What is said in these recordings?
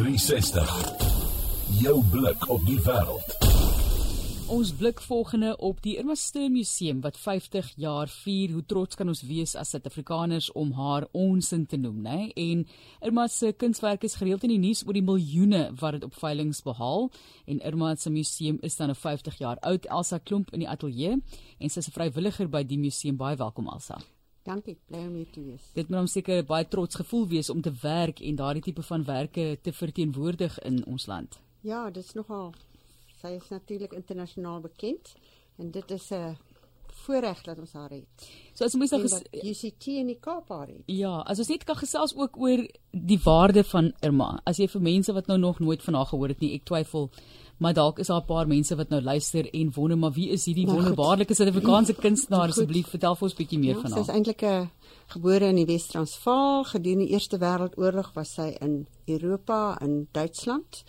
360. Jou blik op die wêreld. Ons blik volgende op die Irma Steen Museum wat 50 jaar vier. Hoe trots kan ons wees as Suid-Afrikaners om haar onsin te noem, né? En Irma se kunswerk is gereeld in die nuus oor die miljoene wat dit op veilinge behaal. En Irma se museum is dan 'n 50 jaar oud. Elsa Klomp in die ateljee en sy is 'n vrywilliger by die museum. Baie welkom Elsa. Dankie, bly om hier te wees. Dit moet hom seker baie trots gevoel wees om te werk en daardie tipe van werke te verteenwoordig in ons land. Ja, dit is nogal sy is natuurlik internasionaal bekend en dit is 'n voorreg dat ons haar het. So as mens ges UCT in die Kaap haar het. Ja, as ons net kan gesels ook oor die waarde van Irma. As jy vir mense wat nou nog nooit van haar gehoor het nie, ek twyfel maar dalk is daar 'n paar mense wat nou luister en wonder maar wie is hierdie nou, wonderbaarlike Suid-Afrikaanse kunstenaar asseblief vertel vir ons bietjie meer ja, van haar. Sy is eintlik 'n gebore in die Wes-Transvaal, gedurende die Eerste Wêreldoorlog was sy in Europa in Duitsland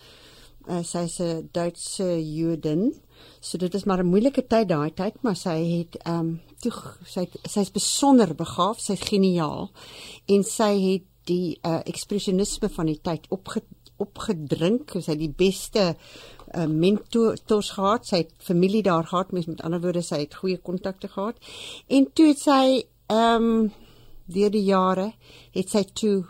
uh, sy's 'n Duitse Jodin. So dit is maar 'n moeilike tyd daai tyd, maar sy het ehm um, toe sy sy's besonder begaaf, sy's geniaal en sy het die uh, ekspresionisme van die tyd opge, opgedrink. Sy het die beste uh, mentors gehad. Sy het familie daar gehad, met ander woorde sy het goeie kontakte gehad. En toe het sy ehm um, deur die jare het sy toe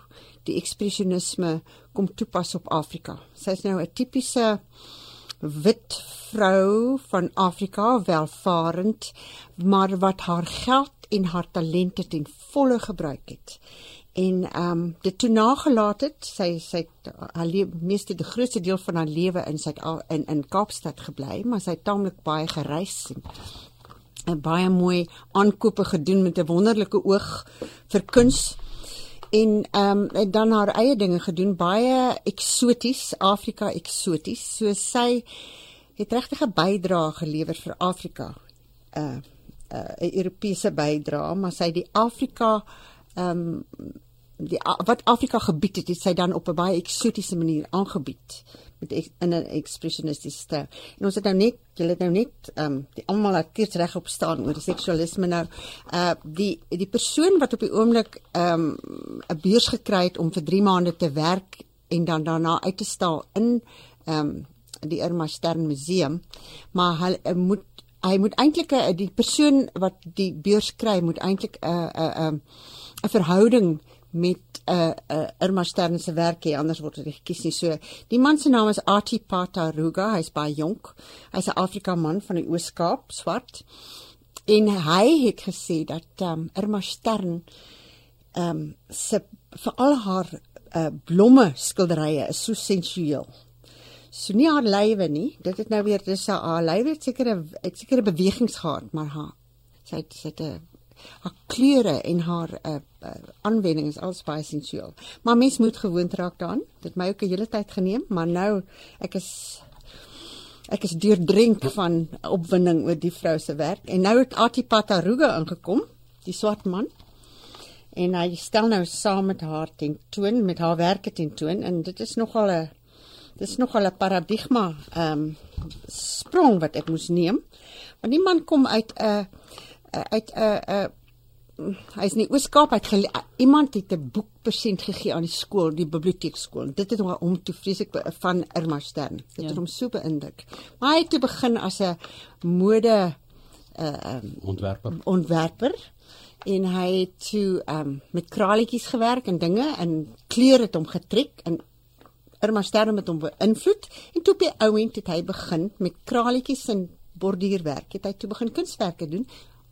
die ekspresionisme kom toepas op Afrika. Sy's nou 'n tipiese wit vrou van Afrika, welvarend, maar wat haar geld en haar talente ten volle gebruik het. En ehm um, dit toe nagelaat het, sy sy haar meeste die grootste deel van haar lewe in sy in in Kaapstad gebly, maar sy het taamlik baie gereis en, en baie mooi aankope gedoen met 'n wonderlike oog vir kuns. En ehm um, dan haar eie dinge gedoen baie eksoties Afrika eksoties. So sy het regtig 'n bydrae gelewer vir Afrika 'n uh, 'n uh, Europese bydrae maar sy die Afrika ehm um, die wat Afrika gebied het, het sy dan op 'n baie eksotiese manier aangebied met in 'n expressionistiese styl. En ons het nou net, julle het nou net ehm um, die almal het keers reg op staan oor seksualisme nou. Uh die die persoon wat op die oomblik ehm um, 'n beurs gekry het om vir 3 maande te werk en dan daarna uit te stal in ehm um, die Irma Stern Museum, maar hy uh, moet hy moet eintlik 'n uh, die persoon wat die beurs kry moet eintlik 'n 'n 'n verhouding met 'n uh, uh, Irma Stern se werk hier anders word dit gekies nie. So die man se naam is Ati Pataruga, hy's baie jonk. Hy's 'n Afrika man van die Oos-Kaap, swart. En hy het gesê dat um, Irma Stern ehm um, se vir al haar uh, blomme skilderye is so sensueel. So nie haar lywe nie. Dit het nou weer dis haar lywe het sekere het sekere bewegings gehad, maar haar sy het sy het 'n haar kleure en haar uh, uh, aanwending is alles baie sensueel. Maar mens moet gewoond raak daaraan. Dit my ook 'n hele tyd geneem, maar nou ek is ek is deurdrink van opwinding oor die vrou se werk en nou het Atipata Ruga ingekom, die swart man. En hy stel nou saam met haar ten toon met haar werke ten toon en dit is nogal 'n dit is nogal 'n paradigma ehm um, sprong wat ek moes neem. Want die man kom uit 'n uh, uit 'n uh, 'n uh, hy's in die Ooskaap het iemand het 'n boek persent gegee aan die skool, die biblioteekskool. Dit het hom om toe vreeslik van Irma Stern. Dit ja. het hom so beïndruk. Maar hy het toe begin as 'n mode uh um, ontwerper. Ontwerper en hy het toe um met kraletjies gewerk en dinge en kleure het hom getrek en Irma Stern het hom beïnvloed en toe op die ou end het hy begin met kraletjies en borduurwerk. Het hy toe begin kunswerke doen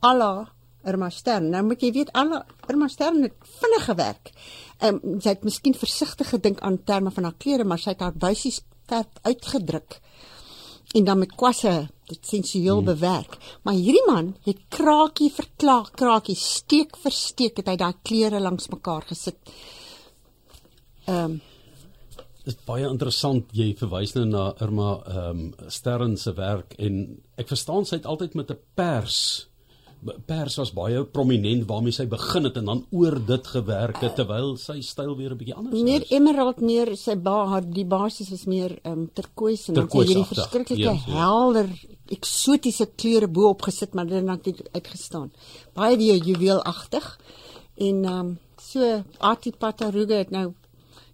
alla Irma Stern. Nou moet jy weet alla Irma Stern het vinnig gewerk. Ehm um, sy het miskien versigtig gedink aan terme van haar klere, maar sy het haar wysies sterk uitgedruk en dan met kwasse dit sensueel hmm. bewerk. Maar hierdie man het krakie vir krakie, steek vir steek het hy daai klere langs mekaar gesit. Ehm um, Dit is baie interessant jy verwys nou na Irma ehm um, Stern se werk en ek verstaan sy het altyd met 'n pers pers was baie prominent waarmee sy begin het en dan oor dit gewerk het terwyl sy styl weer 'n bietjie anders was. Meer emerald meer sy ba die basis was meer ehm um, turkoois en dan het jy die verskriklike ja, ja. helder eksotiese kleure bo-op gesit maar dit het net uitgestaan. Baie weer juweelagtig en ehm um, so Atipata Ruga het nou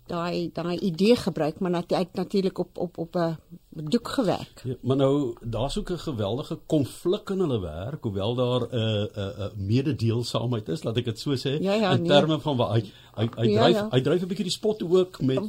daai daai idee gebruik, maar nat, hy het natuurlik op op op 'n doek gewerk. Ja, maar nou daar's ook 'n geweldige konflik in hulle werk, hoewel daar 'n uh, 'n uh, 'n uh, mededeelsaamheid is, laat ek dit so sê, Ja, ja, in nee. terme van wat hy hy hy Ja, dryf ja. hy dryf 'n bietjie die spot ook met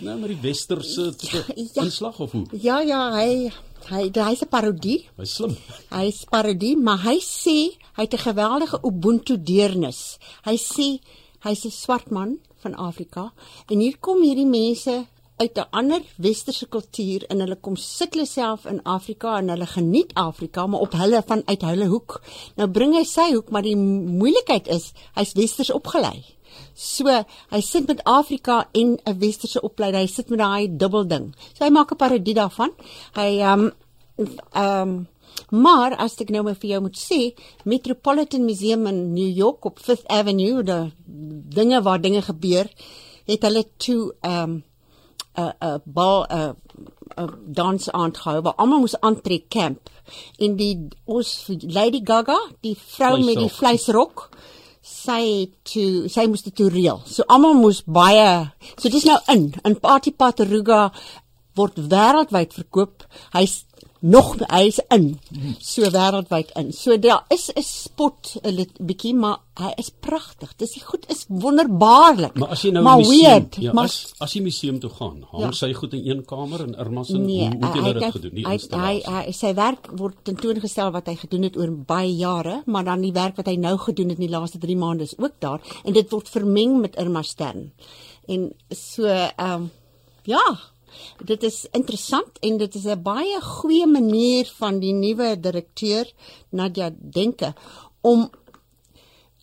nou met die westerse tipe Ja. inslag of hoe. Ja, ja, hy hy hy's 'n parodie. Hy's slim. Hy's parodie, maar hy sê hy het 'n geweldige ubuntu deernis. Hy sê hy's 'n swart man van Afrika en hier kom hierdie mense uit 'n ander westerse kultuur en hulle kom sit hulle self in Afrika en hulle geniet Afrika maar op hulle vanuit hulle hoek. Nou bring hy sy hoek, maar die moeilikheid is hy's westers opgelei. So, hy sit met Afrika en 'n westerse opleiding. Hy sit met daai dubbel ding. So hy maak 'n parodie daarvan. Hy ehm um, ehm um, maar as ek nou maar vir jou moet sê, Metropolitan Museum in New York op 5th Avenue, die dinge waar dinge gebeur, het hulle toe ehm um, 'n 'n bal 'n 'n dansaand gehou waar almal moes aantrek camp en die ons Lady Gaga, die vrou met die Vleisrok. vleisrok, sy toe sy moes dit toe reël. So almal moes baie so dis nou in in Party Pataruga word wêreldwyd verkoop. Hy's nog hy's in. So wêreldwyd in. So daar is 'n spot 'n bietjie maar hy is pragtig. Dis die goed is wonderbaarlik. Maar as jy nou maar museum, weird, ja, maar as as jy museum toe gaan, hang Ja. sy goed in een kamer in Irma se Nee, hoe het jy dit gedoen? Die hy, hy, hy sy werk word tentoongestel wat hy gedoen het oor baie jare, maar dan die werk wat hy nou gedoen het in die laaste 3 maande is ook daar en dit word vermeng met Irma Stern. En so ehm um, ja, dit is interessant en dit is 'n baie goeie manier van die nuwe direkteur Nadia Denke om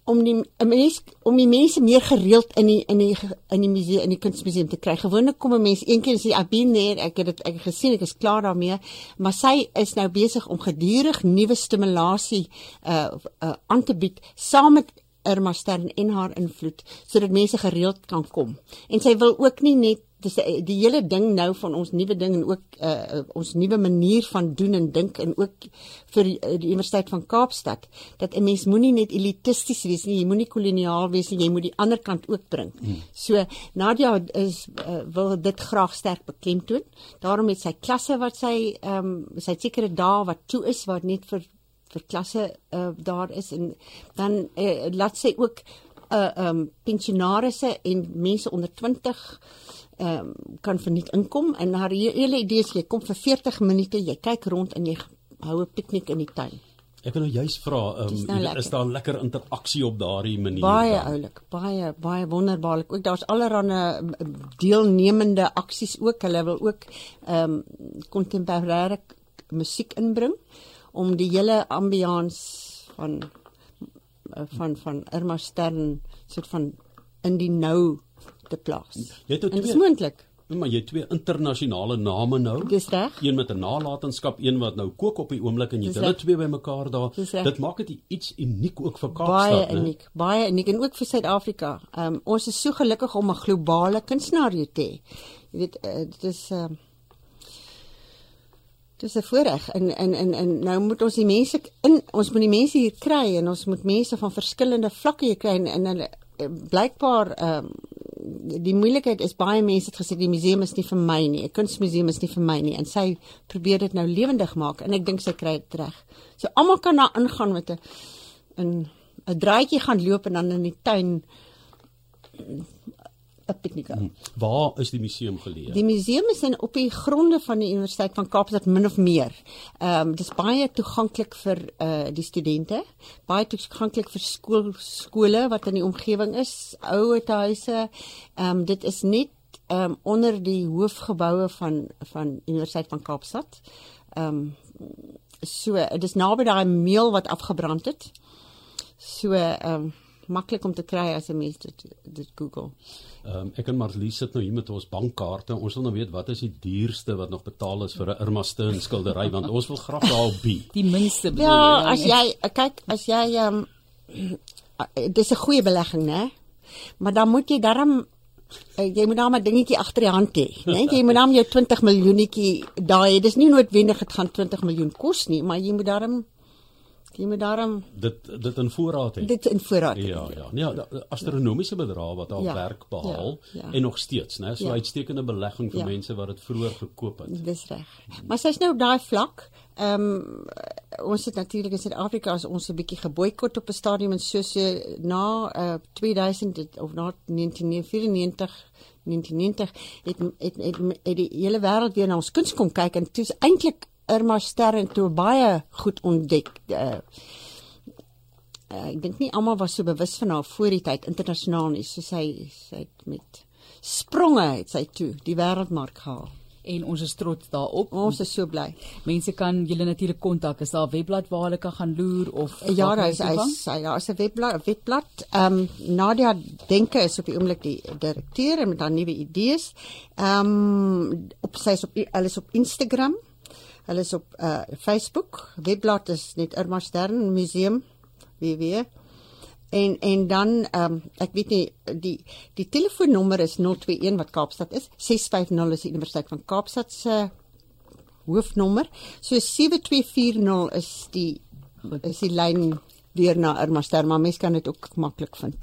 om die mens om die mense meer gereeld in die in die in die museum in die kunstmuseum te kry. Gewoonlik kom 'n mens een keer en sê I've been there, ek het dit ek het gesien, ek is klaar daarmee, maar sy is nou besig om gedurig nuwe stimulasie uh uh aan te bied saam met Irma Stern en haar invloed sodat mense gereeld kan kom. En sy wil ook nie net dis die, die hele ding nou van ons nuwe ding en ook uh, ons nuwe manier van doen en dink en ook vir die, die Universiteit van Kaapstad dat 'n mens moenie net elitisties wees nie, jy moenie koloniaal wees nie, jy moet die ander kant ook bring. Hmm. So Nadia is uh, wil dit graag sterk beklemtoon. Daarom het sy klasse wat sy ehm um, sy het sekere dae wat toe is wat net vir vir klasse uh, daar is en dan uh, laat sy ook uh um pensionarisse en mense onder 20 um kan verniet inkom en haar he- hele idee is jy kom vir 40 minute, jy kyk rond en jy hou 'n piknik in die tuin. Ek wil nou juist vra, um, nou is lekker. daar lekker interaksie op daardie manier? Baie oulik, baie baie wonderbaarlik. Ook daar's allerlei deelnemende aksies ook. Hulle wil ook ehm um, kontemporêre musiek inbring om die hele ambiance van van van Irma Stern soort van in die nou te plaas. Jy het nou En dit is twee- moontlik. Maar jy het twee internasionale name nou. Dis reg. Een met 'n nalatenskap, een wat nou kook op die oomblik en jy het Dis hulle twee bymekaar daar. Dis. Dit maak dit iets uniek ook vir Baie Kaapstad, né? uniek, baie uniek en ook vir Suid-Afrika. Ehm um, ons is so gelukkig om 'n globale kunstenaar hier te hê. Jy weet, uh, dit is ehm uh, Dit is 'n voorreg en en en en nou moet ons die mense in ons moet die mense hier kry en ons moet mense van verskillende vlakke hier kry en, en hulle eh, blykbaar ehm um, die moeilikheid is baie mense het gesê die museum is nie vir my nie, 'n kunstmuseum is nie vir my nie en sy probeer dit nou lewendig maak en ek dink sy kry dit reg. So almal kan daar ingaan met 'n 'n 'n draaitjie gaan loop en dan in die tuin 'n piknik hou. Waar is die museum geleë? Die museum is in op die gronde van die Universiteit van Kaapstad min of meer. Ehm um, dis baie toeganklik vir uh die studente, baie toeganklik vir skool skole wat in die omgewing is, ouer huise. Ehm um, dit is net ehm um, onder die hoofgeboue van van Universiteit van Kaapstad. Ehm um, so dit is naby daai meel wat afgebrand het. So ehm um, maklik om te kry as 'n mens dit dit Google. Ehm um, ek en Marlies sit nou hier met ons bankkaarte. Ons wil nou weet wat is die duurste wat nog betaal is vir 'n Irma Steen skildery want ons wil graag daarop bi. Die minste bedoel Ja, jy, as jy kyk, as jy ehm um, dis 'n goeie belegging, né? Maar dan moet jy darm eh, jy moet dan 'n dingetjie agter die hand hê, né? Jy moet dan jou 20 miljoenetjie daai, dis nie noodwendig dit gaan 20 miljoen kos nie, maar jy moet darm Jy moet daarom dit dit in voorraad hê. dit in voorraad. hê. Ja, ja. Nee, da- astronomiese bedrae wat haar Ja, werk behaal ja, ja. en nog steeds, né? So Ja. uitstekende belegging vir Ja. mense wat dit vroeër gekoop het. Dis reg. Maar sy's nou op daai vlak. Ehm um, ons het natuurlik in Suid-Afrika as ons 'n bietjie geboikot op 'n stadium en so na uh, 2000 het- of na 1994 1990 het het, het het die hele wêreld weer na ons kuns kom kyk en toe's eintlik Irma Sterren toe baie goed ontdek. Uh, uh, ek dink nie almal was so bewus van haar voor die tyd internasionaal nie. So sy sy het met spronge het sy toe die wêreldmark gehaal. En ons is trots daarop. Ons is so bly. Mense kan julle natuurlik kontak. Is daar 'n webblad waar hulle kan gaan loer of Ja, daar is toegang? is ja, is 'n webblad, webblad. Ehm um, Nadia Denke is op die oomblik die direkteur met haar nuwe idees. Ehm um, op sy is op hulle is op Instagram. Hulle is op uh Facebook. Webblad is net Irma Stern Museum www. En en dan ehm um, ek weet nie die die telefoonnommer is 021 wat Kaapstad is. 650 is die Universiteit van Kaapstad se hoofnommer. So 7240 is die is die lyn deur na Irma Ster, maar mens kan dit ook maklik vind.